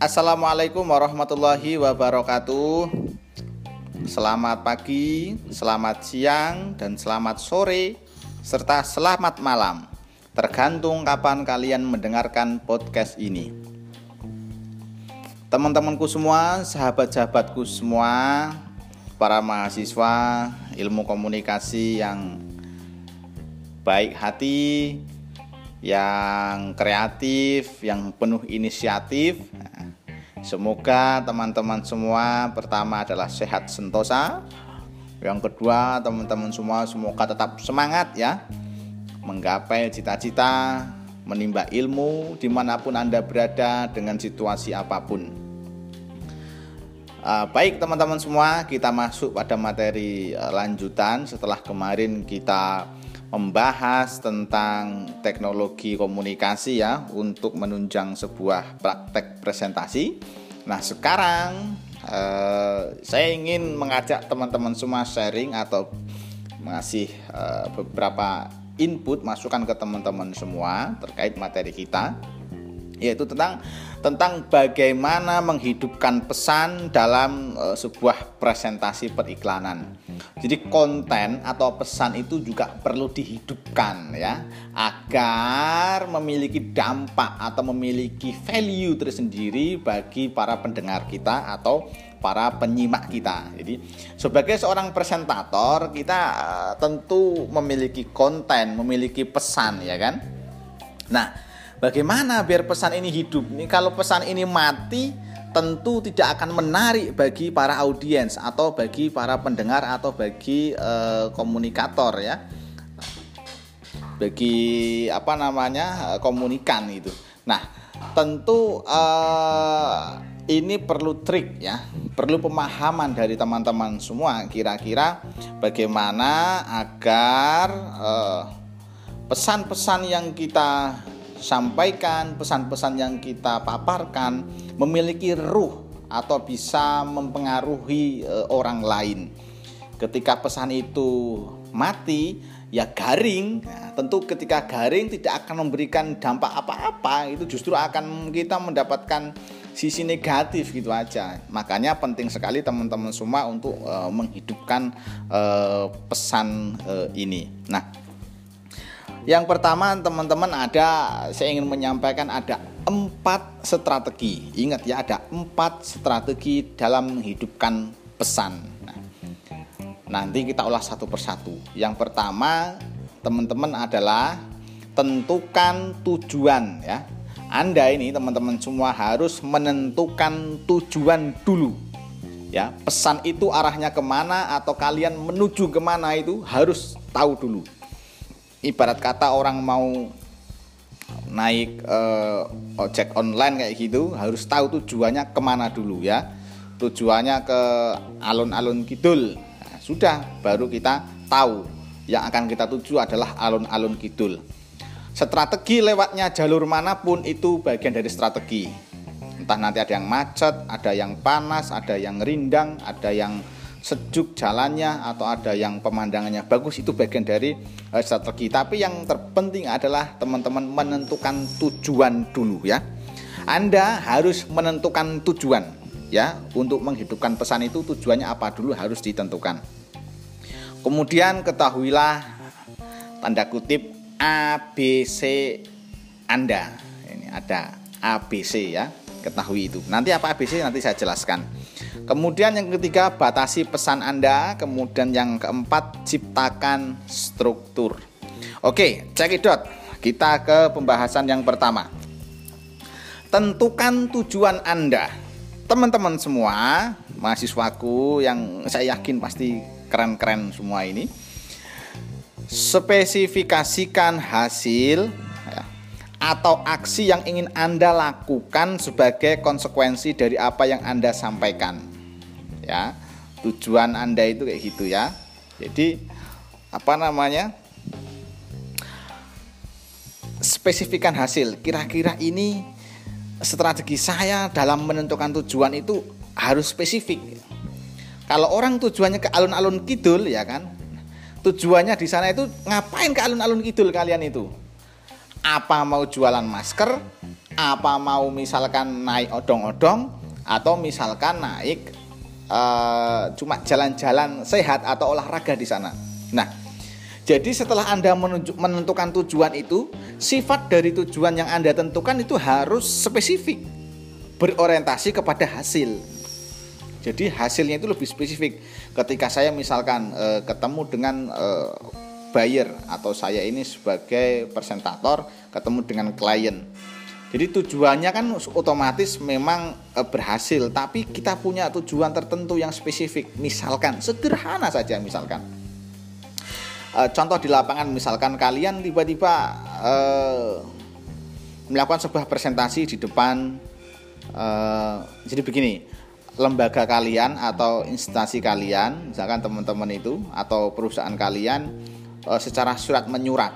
Assalamualaikum warahmatullahi wabarakatuh. Selamat pagi, selamat siang, dan selamat sore, serta selamat malam. Tergantung kapan kalian mendengarkan podcast ini. Teman-temanku semua, sahabat-sahabatku semua, para mahasiswa ilmu komunikasi yang baik hati, yang kreatif, yang penuh inisiatif. Semoga teman-teman semua pertama adalah sehat sentosa. Yang kedua, teman-teman semua semoga tetap semangat ya menggapai cita-cita, menimba ilmu di mana pun Anda berada dengan situasi apa pun. Uh, baik teman-teman semua, kita masuk pada materi uh, lanjutan setelah kemarin kita membahas tentang teknologi komunikasi ya untuk menunjang sebuah praktek presentasi. Nah, sekarang eh, saya ingin mengajak teman-teman semua sharing atau mengasih eh, beberapa input masukan ke teman-teman semua terkait materi kita yaitu tentang tentang bagaimana menghidupkan pesan dalam uh, sebuah presentasi periklanan. Jadi konten atau pesan itu juga perlu dihidupkan ya agar memiliki dampak atau memiliki value tersendiri bagi para pendengar kita atau para penyimak kita. Jadi sebagai seorang presentator kita uh, tentu memiliki konten, memiliki pesan ya kan. Nah, Bagaimana biar pesan ini hidup? Ini kalau pesan ini mati, tentu tidak akan menarik bagi para audiens atau bagi para pendengar atau bagi uh, komunikator ya. Bagi apa namanya? komunikan itu. Nah, tentu uh, ini perlu trik ya, perlu pemahaman dari teman-teman semua kira-kira bagaimana agar pesan-pesan yang kita sampaikan, pesan-pesan yang kita paparkan memiliki ruh atau bisa mempengaruhi e, orang lain. Ketika pesan itu mati, ya garing. Nah, tentu ketika garing tidak akan memberikan dampak apa-apa, itu justru akan kita mendapatkan sisi negatif gitu aja. Makanya penting sekali teman-teman semua untuk e, menghidupkan e, pesan e, ini. Nah, yang pertama teman-teman ada saya ingin menyampaikan ada empat strategi. Ingat ya ada empat strategi dalam menghidupkan pesan. Nah, nanti kita ulas satu persatu. Yang pertama teman-teman adalah tentukan tujuan ya. Anda ini teman-teman semua harus menentukan tujuan dulu ya pesan itu arahnya ke mana atau kalian menuju ke mana itu harus tahu dulu ibarat kata orang mau naik uh, ojek online kayak gitu harus tahu tujuannya ke mana dulu ya. Tujuannya ke alun-alun kidul. Nah, sudah baru kita tahu. Yang akan kita tuju adalah alun-alun kidul. Strategi lewatnya jalur mana pun itu bagian dari strategi. Entah nanti ada yang macet ada yang panas ada yang rindang ada yang sejuk jalannya atau ada yang pemandangannya. Bagus itu bagian dari uh, strategi. Tapi yang terpenting adalah teman-teman menentukan tujuan dulu ya. Anda harus menentukan tujuan ya. Untuk menghidupkan pesan itu tujuannya apa dulu harus ditentukan. Kemudian ketahuilah tanda kutip ABC Anda. Ini ada ABC ya. Ketahui itu. Nanti apa ABC nanti saya jelaskan Kemudian yang ketiga batasi pesan Anda, kemudian yang keempat ciptakan struktur. Oke, cekidot. Kita ke pembahasan yang pertama. Tentukan tujuan Anda. Teman-teman semua, mahasiswaku yang saya yakin pasti keren-keren semua ini. Spesifikasikan hasil atau aksi yang ingin Anda lakukan sebagai konsekuensi dari apa yang Anda sampaikan. Ya tujuan anda itu kayak gitu ya. Jadi apa namanya? Spesifikan hasil. Kira-kira ini strategi saya dalam menentukan tujuan itu harus spesifik. Kalau orang tujuannya ke alun-alun kidul ya kan? Tujuannya di sana itu ngapain ke alun-alun kidul kalian itu apa mau jualan masker apa mau misalkan naik odong-odong atau misalkan naik uh, cuma jalan-jalan sehat atau olahraga di sana. Nah, jadi setelah Anda menentukan tujuan itu, sifat dari tujuan yang Anda tentukan itu harus spesifik, berorientasi kepada hasil. Jadi hasilnya itu lebih spesifik. Ketika saya misalkan e, ketemu dengan e, buyer atau saya ini sebagai presentator ketemu dengan klien. Jadi tujuannya kan otomatis memang e, berhasil, tapi kita punya tujuan tertentu yang spesifik. Misalkan sederhana saja misalkan e, contoh di lapangan misalkan kalian tiba-tiba e, melakukan sebuah presentasi di depan jadi begini lembaga kalian atau instansi kalian misalkan teman-teman itu atau perusahaan kalian e, secara surat menyurat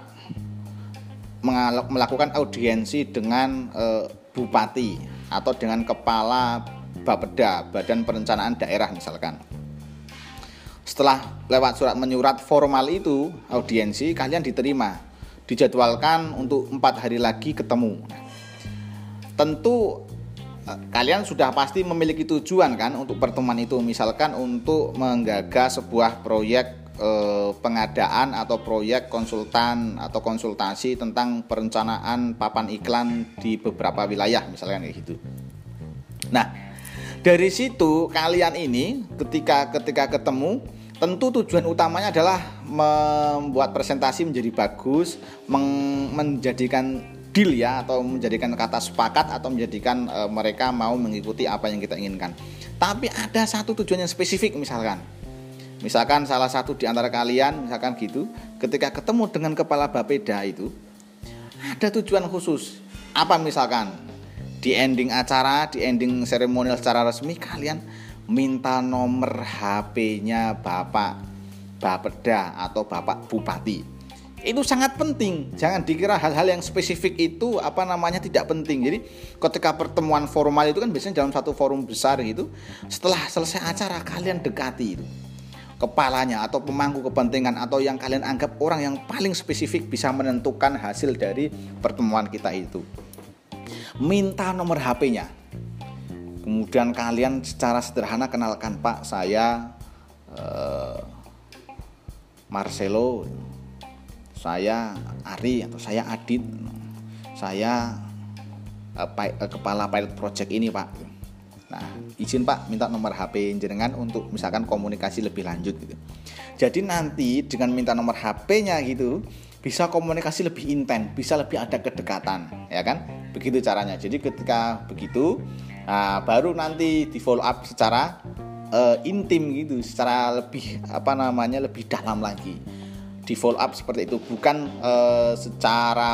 melakukan audiensi dengan e, bupati atau dengan kepala Bapeda Badan Perencanaan Daerah misalkan. Setelah lewat surat menyurat formal itu audiensi kalian diterima dijadwalkan untuk empat hari lagi ketemu. Tentu eh, kalian sudah pasti memiliki tujuan kan untuk pertemuan itu. Misalkan untuk menggagas sebuah proyek eh, pengadaan atau proyek konsultan atau konsultasi tentang perencanaan papan iklan di beberapa wilayah misalkan kayak gitu nah dari situ kalian ini ketika ketika ketemu tentu tujuan utamanya adalah membuat presentasi menjadi bagus, menjadikan deal ya atau menjadikan kata sepakat atau menjadikan e, mereka mau mengikuti apa yang kita inginkan. Tapi ada satu tujuan yang spesifik misalkan. Misalkan salah satu di antara kalian misalkan gitu, ketika ketemu dengan kepala Bapeda itu ada tujuan khusus. Apa misalkan? di ending acara, di ending seremonial secara resmi kalian minta nomor HP-nya Bapak Bapeda atau Bapak Bupati. Itu sangat penting. Jangan dikira hal-hal yang spesifik itu apa namanya tidak penting. Jadi ketika pertemuan formal itu kan biasanya dalam satu forum besar gitu. Setelah selesai acara kalian dekati itu kepalanya atau pemangku kepentingan atau yang kalian anggap orang yang paling spesifik bisa menentukan hasil dari pertemuan kita itu minta nomor HP-nya. Kemudian kalian secara sederhana kenalkan Pak, saya uh, Marcelo, saya Ari atau saya Adit, saya uh, uh, kepala pilot project ini Pak. Nah, izin Pak minta nomor HP jenengan untuk misalkan komunikasi lebih lanjut gitu. Jadi nanti dengan minta nomor HP-nya gitu bisa komunikasi lebih intens, bisa lebih ada kedekatan, ya kan? begitu caranya jadi ketika begitu nah, baru nanti di follow up secara uh, intim gitu secara lebih apa namanya lebih dalam lagi di follow up seperti itu bukan uh, secara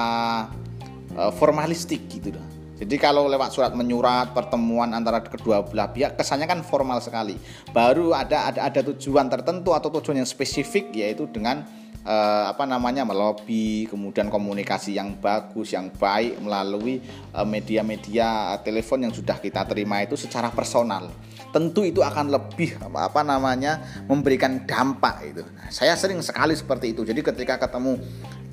uh, formalistik gitu loh jadi kalau lewat surat menyurat pertemuan antara kedua belah pihak kesannya kan formal sekali. Baru ada ada ada tujuan tertentu atau tujuan yang spesifik yaitu dengan eh, apa namanya melobi kemudian komunikasi yang bagus yang baik melalui eh, media-media eh, telepon yang sudah kita terima itu secara personal. Tentu itu akan lebih apa namanya memberikan dampak itu. Saya sering sekali seperti itu. Jadi ketika ketemu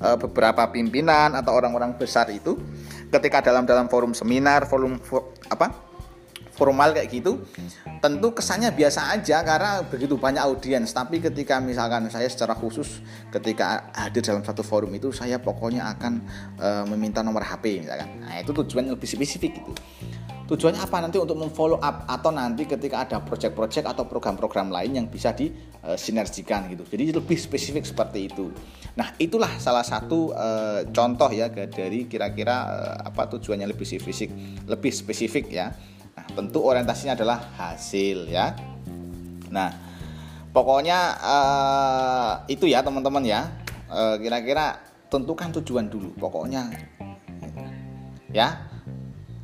eh, beberapa pimpinan atau orang-orang besar itu ketika dalam dalam forum seminar forum for, apa formal kayak gitu tentu kesannya biasa aja karena begitu banyak audiens. Tapi ketika misalkan saya secara khusus ketika hadir dalam satu forum itu saya pokoknya akan e, meminta nomor HP misalkan. Nah itu tujuannya lebih spesifik gitu tujuannya apa nanti untuk memfollow up atau nanti ketika ada project-project atau program-program lain yang bisa disinergikan gitu jadi lebih spesifik seperti itu nah itulah salah satu e, contoh ya dari kira-kira e, apa tujuannya lebih spesifik lebih spesifik ya Nah, tentu orientasinya adalah hasil ya. Nah, pokoknya uh, itu ya teman-teman ya. kira kira-kira tentukan tujuan dulu. Pokoknya ya.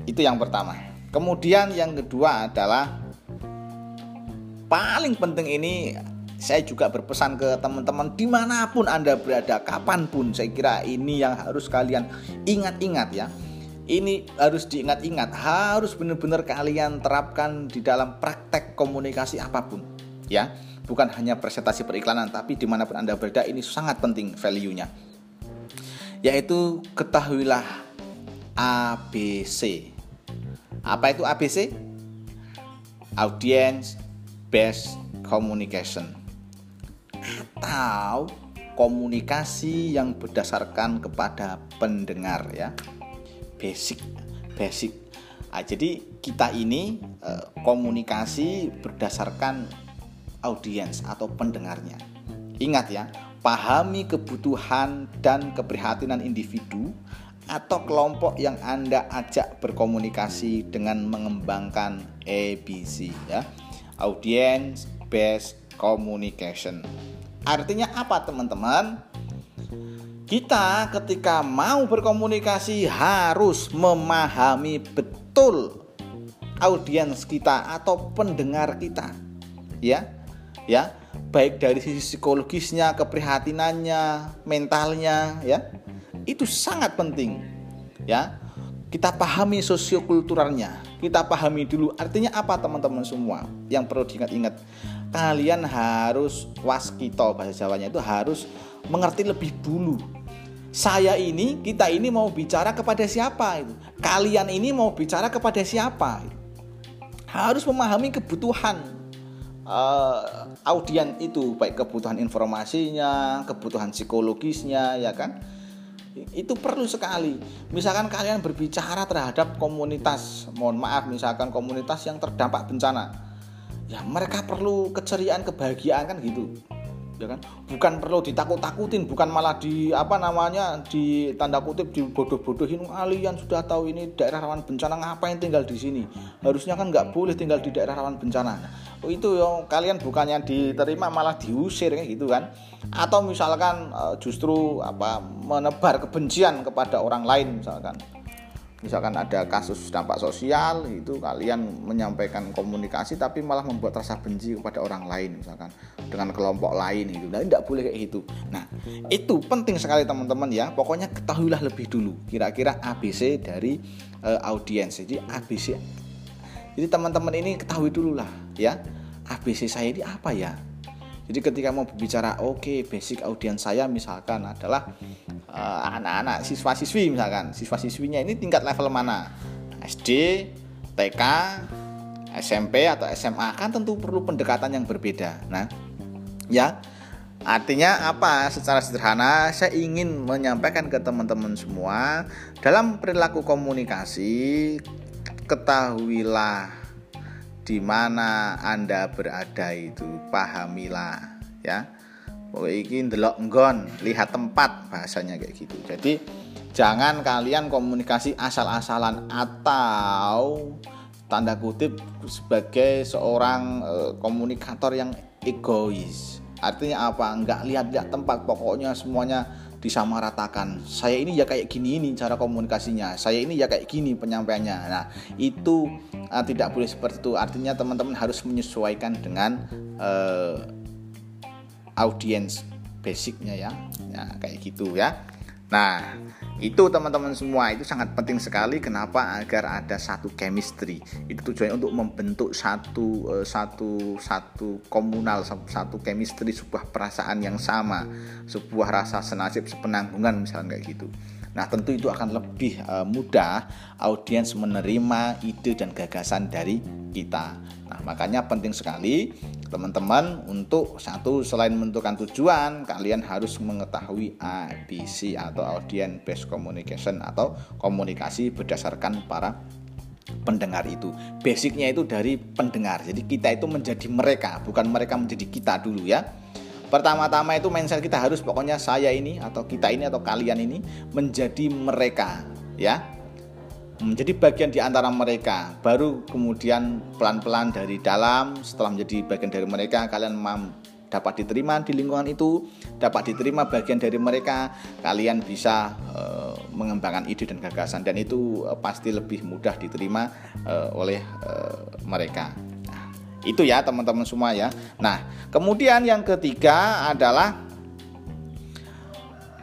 Itu yang pertama. Kemudian yang kedua adalah paling penting ini saya juga berpesan ke teman-teman di mana pun anda berada kapan pun saya kira ini yang harus kalian ingat-ingat ya ini harus diingat-ingat, harus benar-benar kalian terapkan di dalam praktek komunikasi apa pun, ya. Bukan hanya presentasi periklanan, tapi di mana pun anda berada ini sangat penting value-nya. Yaitu ketahuilah ABC. Apa itu ABC? Audience Based Communication. Atau komunikasi yang berdasarkan kepada pendengar ya. Basic basic. Nah, jadi kita ini eh, komunikasi berdasarkan audiens atau pendengarnya. Ingat ya pahami kebutuhan dan keprihatinan individu atau kelompok yang Anda ajak berkomunikasi dengan mengembangkan ABC ya. Audience based communication. Artinya apa teman-teman? Kita ketika mau berkomunikasi harus memahami betul audiens kita atau pendengar kita. Ya. Ya, baik dari sisi psikologisnya, keprihatinannya, mentalnya, ya. Itu sangat penting. Ya. Kita pahami sosiokulturalnya, kita pahami dulu artinya apa teman-teman semua yang perlu diingat-ingat kalian harus waskito bahasa Jawanya itu harus mengerti lebih dulu. Saya ini, kita ini mau bicara kepada siapa itu? Kalian ini mau bicara kepada siapa? Harus memahami kebutuhan uh, audien itu, baik kebutuhan informasinya, kebutuhan psikologisnya, ya kan? Itu perlu sekali. Misalkan kalian berbicara terhadap komunitas, mohon maaf, misalkan komunitas yang terdampak bencana, ya mereka perlu keceriaan kebahagiaan kan gitu ya kan? Bukan perlu ditakut-takutin bukan malah di apa namanya di tanda kutip dibodoh-bodohin kalian sudah tahu ini daerah rawan bencana ngapain tinggal di sini? Harusnya kan nggak boleh tinggal di daerah rawan bencana. Oh, itu ya kalian bukannya diterima malah diusir gitu kan? Atau misalkan eh, justru apa menebar kebencian kepada orang lain misalkan misalkan ada kasus dampak sosial itu kalian menyampaikan komunikasi tapi malah membuat rasa benci kepada orang lain misalkan dengan kelompok lain itu nah tidak boleh kayak gitu. Nah itu penting sekali teman-teman ya. Pokoknya ketahuilah lebih dulu kira-kira ABC dari uh, audiens. Jadi ABC jadi teman-teman ini ketahui dulu lah ya ABC saya ini apa ya jadi ketika mau berbicara oke okay, basic audiens saya misalkan adalah uh, anak-anak siswa-siswi misalkan siswa-siswinya ini tingkat level mana SD, TK, SMP atau SMA kan tentu perlu pendekatan yang berbeda. Nah, ya Artinya apa? Secara sederhana saya ingin menyampaikan ke teman-teman semua dalam perilaku komunikasi ketahuilah di mana Anda berada itu pahamilah ya. Pokoknya ini delok nggon lihat tempat bahasanya kayak gitu. Jadi jangan kalian komunikasi asal-asalan atau tanda kutip sebagai seorang e, komunikator yang egois. Artinya apa? Nggak lihat-lihat tempat pokoknya semuanya disamaratakan. Saya ini ya kayak gini ini cara komunikasinya. Saya ini ya kayak gini penyampaiannya. Nah, itu uh, tidak boleh seperti itu. Artinya teman-teman harus menyesuaikan dengan uh, audiens basicnya ya. Ya, kayak gitu ya. Nah, itu teman-teman semua itu sangat penting sekali kenapa agar ada satu chemistry. Itu tujuannya untuk membentuk satu uh, satu satu komunal satu chemistry sebuah perasaan yang sama, sebuah rasa senasib sepenanggungan misalnya kayak gitu. Nah, tentu itu akan lebih uh, mudah audiens menerima ide dan gagasan dari kita. Nah, makanya penting sekali teman-teman untuk satu selain menentukan tujuan, kalian harus mengetahui ABC atau audience based communication atau komunikasi berdasarkan para pendengar itu. Basicnya itu dari pendengar. Jadi kita itu menjadi mereka, bukan mereka menjadi kita dulu ya. Pertama-tama itu mindset kita harus pokoknya saya ini atau kita ini atau kalian ini menjadi mereka ya. Menjadi bagian di antara mereka. Baru kemudian pelan-pelan dari dalam setelah menjadi bagian dari mereka kalian dapat diterima di lingkungan itu, dapat diterima bagian dari mereka, kalian bisa uh, mengembangkan ide dan gagasan dan itu uh, pasti lebih mudah diterima uh, oleh uh, mereka. Itu ya teman-teman semua ya. Nah, kemudian yang ketiga adalah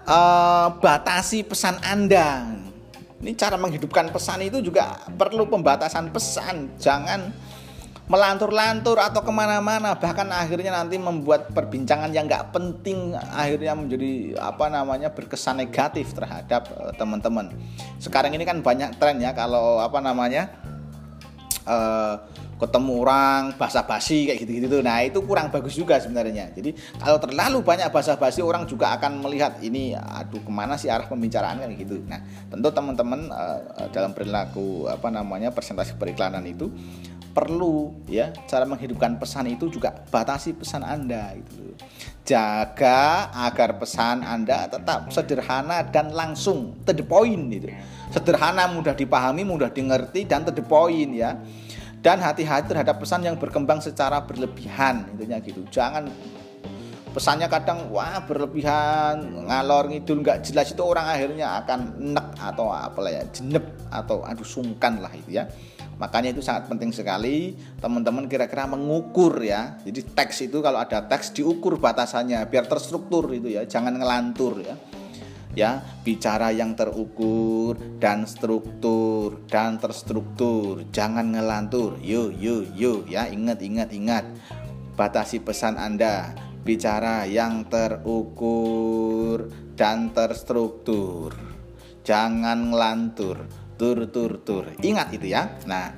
uh, batasi pesan Anda. Ini cara menghidupkan pesan itu juga perlu pembatasan pesan. Jangan melantur-lantur atau ke mana-mana bahkan akhirnya nanti membuat perbincangan yang nggak penting akhirnya menjadi apa namanya berkesan negatif terhadap uh, teman-teman sekarang ini kan banyak tren ya kalau apa namanya uh, ketemu orang basa-basi kayak gitu-gitu tuh. Nah, itu kurang bagus juga sebenarnya. Jadi, kalau terlalu banyak basa-basi orang juga akan melihat ini aduh ke mana sih arah pembicaraan kan gitu. Nah, tentu teman-teman uh, dalam perilaku apa namanya presentasi periklanan itu perlu ya cara menghidupkan pesan itu juga batasi pesan Anda gitu. Jaga agar pesan Anda tetap sederhana dan langsung to the point gitu. Sederhana, mudah dipahami, mudah dimengerti dan to the point ya dan hati-hati terhadap pesan yang berkembang secara berlebihan intinya gitu. Jangan pesannya kadang wah berlebihan ngalor ngidul nggak jelas itu orang akhirnya akan nek atau apalah ya jenep atau aduh sungkan lah itu ya. Makanya itu sangat penting sekali teman-teman kira-kira mengukur ya. Jadi teks itu kalau ada teks diukur batasannya biar terstruktur itu ya jangan ngelantur ya ya bicara yang terukur dan struktur dan terstruktur. Jangan ngelantur. Yuk yuk yuk ya ingat ingat ingat. Batasi pesan Anda. Bicara yang terukur dan terstruktur. Jangan ngelantur. Tur tur tur. Ingat itu ya. Nah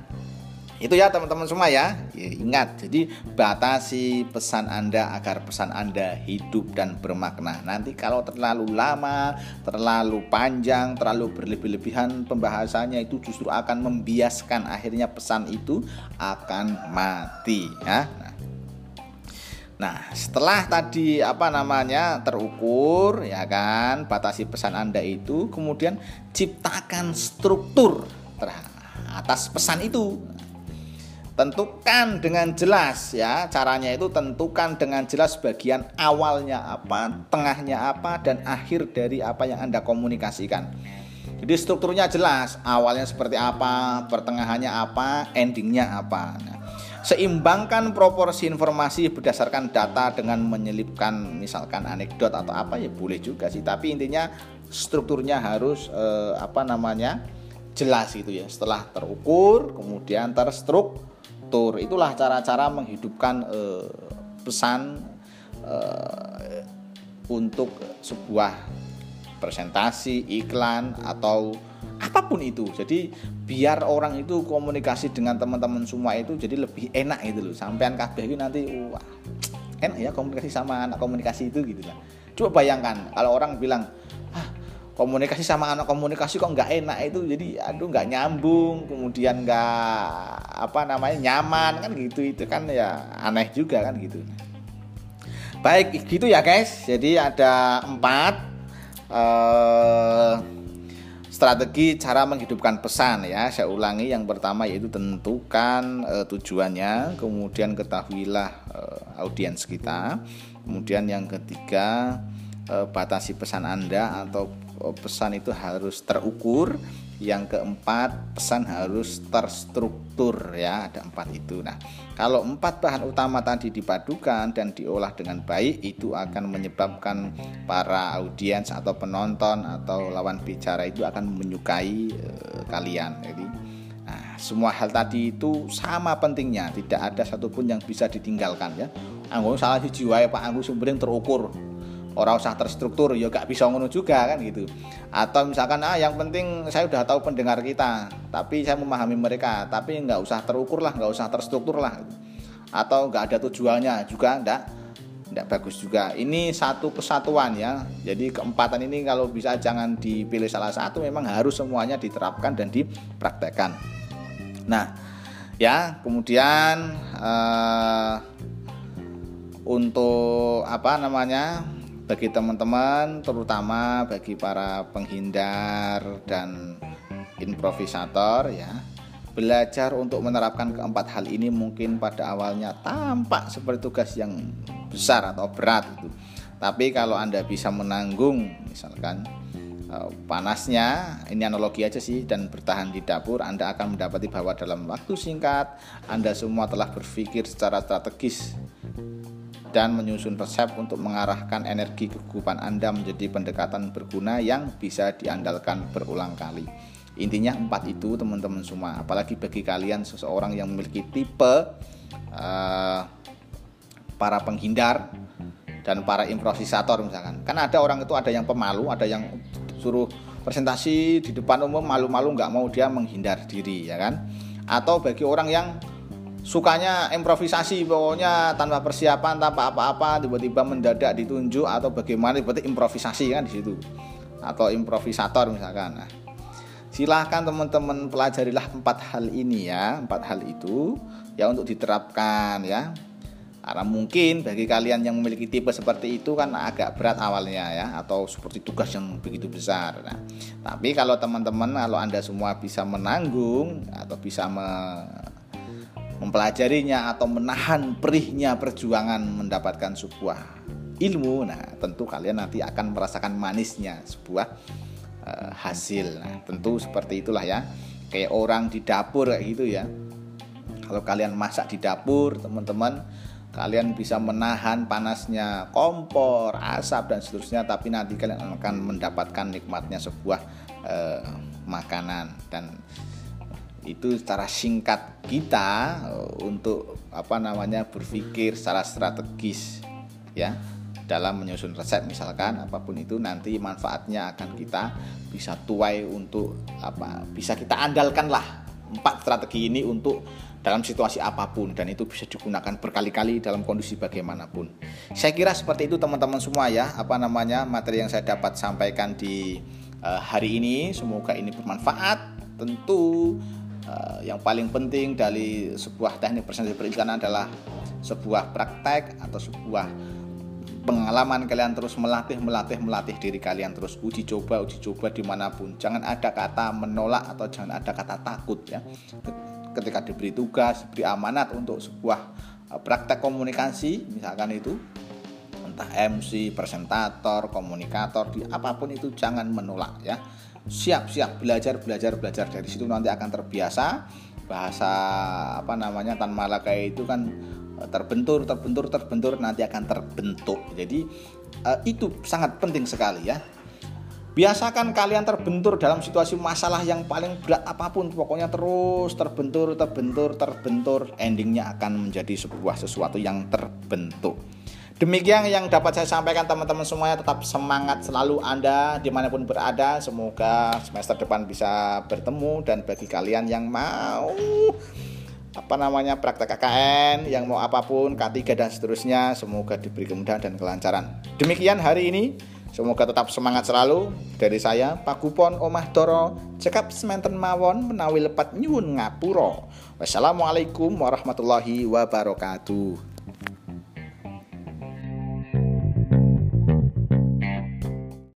itu ya teman-teman semua ya. ya ingat jadi batasi pesan anda agar pesan anda hidup dan bermakna. Nanti kalau terlalu lama terlalu panjang terlalu berlebih-lebihan pembahasannya itu justru akan membiaskan akhirnya pesan itu akan mati ya. Nah, Nah, setelah tadi apa namanya terukur ya kan, batasi pesan Anda itu, kemudian ciptakan struktur atas pesan itu tentukan dengan jelas ya. Caranya itu tentukan dengan jelas bagian awalnya apa tengahnya apa dan akhir dari apa yang anda komunikasikan. Jadi strukturnya jelas awalnya seperti apa pertengahannya apa endingnya apa. Nah, seimbangkan proporsi informasi berdasarkan data dengan menyelipkan misalkan anekdot atau apa ya boleh juga sih. Tapi intinya strukturnya harus eh, apa namanya jelas gitu ya. Setelah terukur kemudian terstruktur itulah cara-cara menghidupkan uh, pesan uh, untuk sebuah presentasi iklan atau apa pun itu. Jadi biar orang itu komunikasi dengan teman-teman semua itu jadi lebih enak gitu loh. Sampean kabeh nanti wah enak ya komunikasi sama anak komunikasi itu gitu lah. Coba bayangkan kalau orang bilang komunikasi sama anak komunikasi kok nggak enak itu. Jadi aduh nggak nyambung kemudian nggak apa namanya nyaman kan gitu itu kan ya aneh juga kan gitu. Baik gitu ya guys. Jadi ada empat uh, strategi cara menghidupkan pesan ya. Saya ulangi yang pertama yaitu tentukan uh, tujuannya kemudian ketahuilah uh, audiens kita. Kemudian yang ketiga batasi pesan anda atau pesan itu harus terukur. Yang keempat pesan harus terstruktur ya. Ada empat itu. Nah kalau empat bahan utama tadi dipadukan dan diolah dengan baik itu akan menyebabkan para audiens atau penonton atau lawan bicara itu akan menyukai eh, kalian. Jadi nah, semua hal tadi itu sama pentingnya. Tidak ada satupun yang bisa ditinggalkan ya. Anggo salah jiwa Pak. Anggo sumberin terukur orang usah terstruktur ya gak bisa ngono juga kan gitu. Atau misalkan ah yang penting saya udah tahu pendengar kita tapi saya memahami mereka tapi nggak usah terukur lah nggak usah terstruktur lah. Atau nggak ada tujuannya juga enggak enggak bagus juga. Ini satu kesatuan ya. Jadi keempatan ini kalau bisa jangan dipilih salah satu memang harus semuanya diterapkan dan dipraktekkan. Nah ya kemudian uh, untuk apa namanya bagi teman-teman terutama bagi para penghindar dan improvisator ya. Belajar untuk menerapkan keempat hal ini mungkin pada awalnya tampak seperti tugas yang besar atau berat itu. Tapi kalau anda bisa menanggung misalkan eh, panasnya ini analogi aja sih dan bertahan di dapur Anda akan mendapati bahwa dalam waktu singkat Anda semua telah berpikir secara strategis dan menyusun resep untuk mengarahkan energi kegugupan Anda menjadi pendekatan berguna yang bisa diandalkan berulang kali. Intinya empat itu teman-teman semua. Apalagi bagi kalian seseorang yang memiliki tipe uh, para penghindar dan para improvisator misalkan. Kan ada orang itu ada yang pemalu, ada yang suruh presentasi di depan umum malu-malu nggak mau dia menghindar diri ya kan atau bagi orang yang sukanya improvisasi pokoknya tanpa persiapan tanpa apa-apa tiba-tiba mendadak ditunjuk atau bagaimana berarti improvisasi kan di situ. Atau improvisator misalkan. Nah, silahkan teman-teman pelajarilah empat hal ini ya empat hal itu ya untuk diterapkan ya. Karena mungkin bagi kalian yang memiliki tipe seperti itu kan agak berat awalnya ya atau seperti tugas yang begitu besar. Nah, tapi kalau teman-teman kalau Anda semua bisa menanggung atau bisa me mempelajarinya atau menahan perihnya perjuangan mendapatkan sebuah ilmu. Nah tentu kalian nanti akan merasakan manisnya sebuah uh, hasil. Nah tentu seperti itulah ya. Kayak orang di dapur kayak gitu ya. Kalau kalian masak di dapur teman-teman kalian bisa menahan panasnya kompor asap dan seterusnya. Tapi nanti kalian akan mendapatkan nikmatnya sebuah uh, makanan. Dan itu secara singkat kita eh, untuk apa namanya berpikir secara strategis ya dalam menyusun resep misalkan apa pun itu nanti manfaatnya akan kita bisa tuai untuk apa bisa kita andalkan lah empat strategi ini untuk dalam situasi apa pun dan itu bisa digunakan berkali-kali dalam kondisi bagaimanapun. Saya kira seperti itu teman-teman semua ya apa namanya materi yang saya dapat sampaikan di uh, hari ini semoga ini bermanfaat. Tentu uh, yang paling penting dari sebuah teknik presentasi periklanan adalah sebuah praktek atau sebuah pengalaman kalian terus melatih melatih melatih diri kalian terus. Uji coba uji coba di mana pun. Jangan ada kata menolak atau jangan ada kata takut ya. Ketika diberi tugas diberi amanat untuk sebuah eh, praktek komunikasi misalkan itu entah MC presentator komunikator di apa pun itu jangan menolak ya siap siap. Belajar belajar belajar. Dari situ nanti akan terbiasa. Bahasa apa namanya tan malaka itu kan eh, terbentur terbentur terbentur nanti akan terbentuk. Jadi uh, itu sangat penting sekali ya. Biasakan kalian terbentur dalam situasi masalah yang paling berat apa pun. Pokoknya terus terbentur terbentur terbentur. Endingnya akan menjadi sebuah sesuatu yang terbentuk Demikian yang dapat saya sampaikan teman-teman semuanya tetap semangat selalu Anda di mana pun berada. Semoga semester depan bisa bertemu dan bagi kalian yang mau apa namanya praktek KKN yang mau apa pun K3 dan seterusnya semoga diberi kemudahan dan kelancaran. Demikian hari ini. Semoga tetap semangat selalu. Dari saya Pak Kupon Omah Doro cekap sementen mawon menawi lepat nyuwun ngapuro wassalamualaikum warahmatullahi wabarakatuh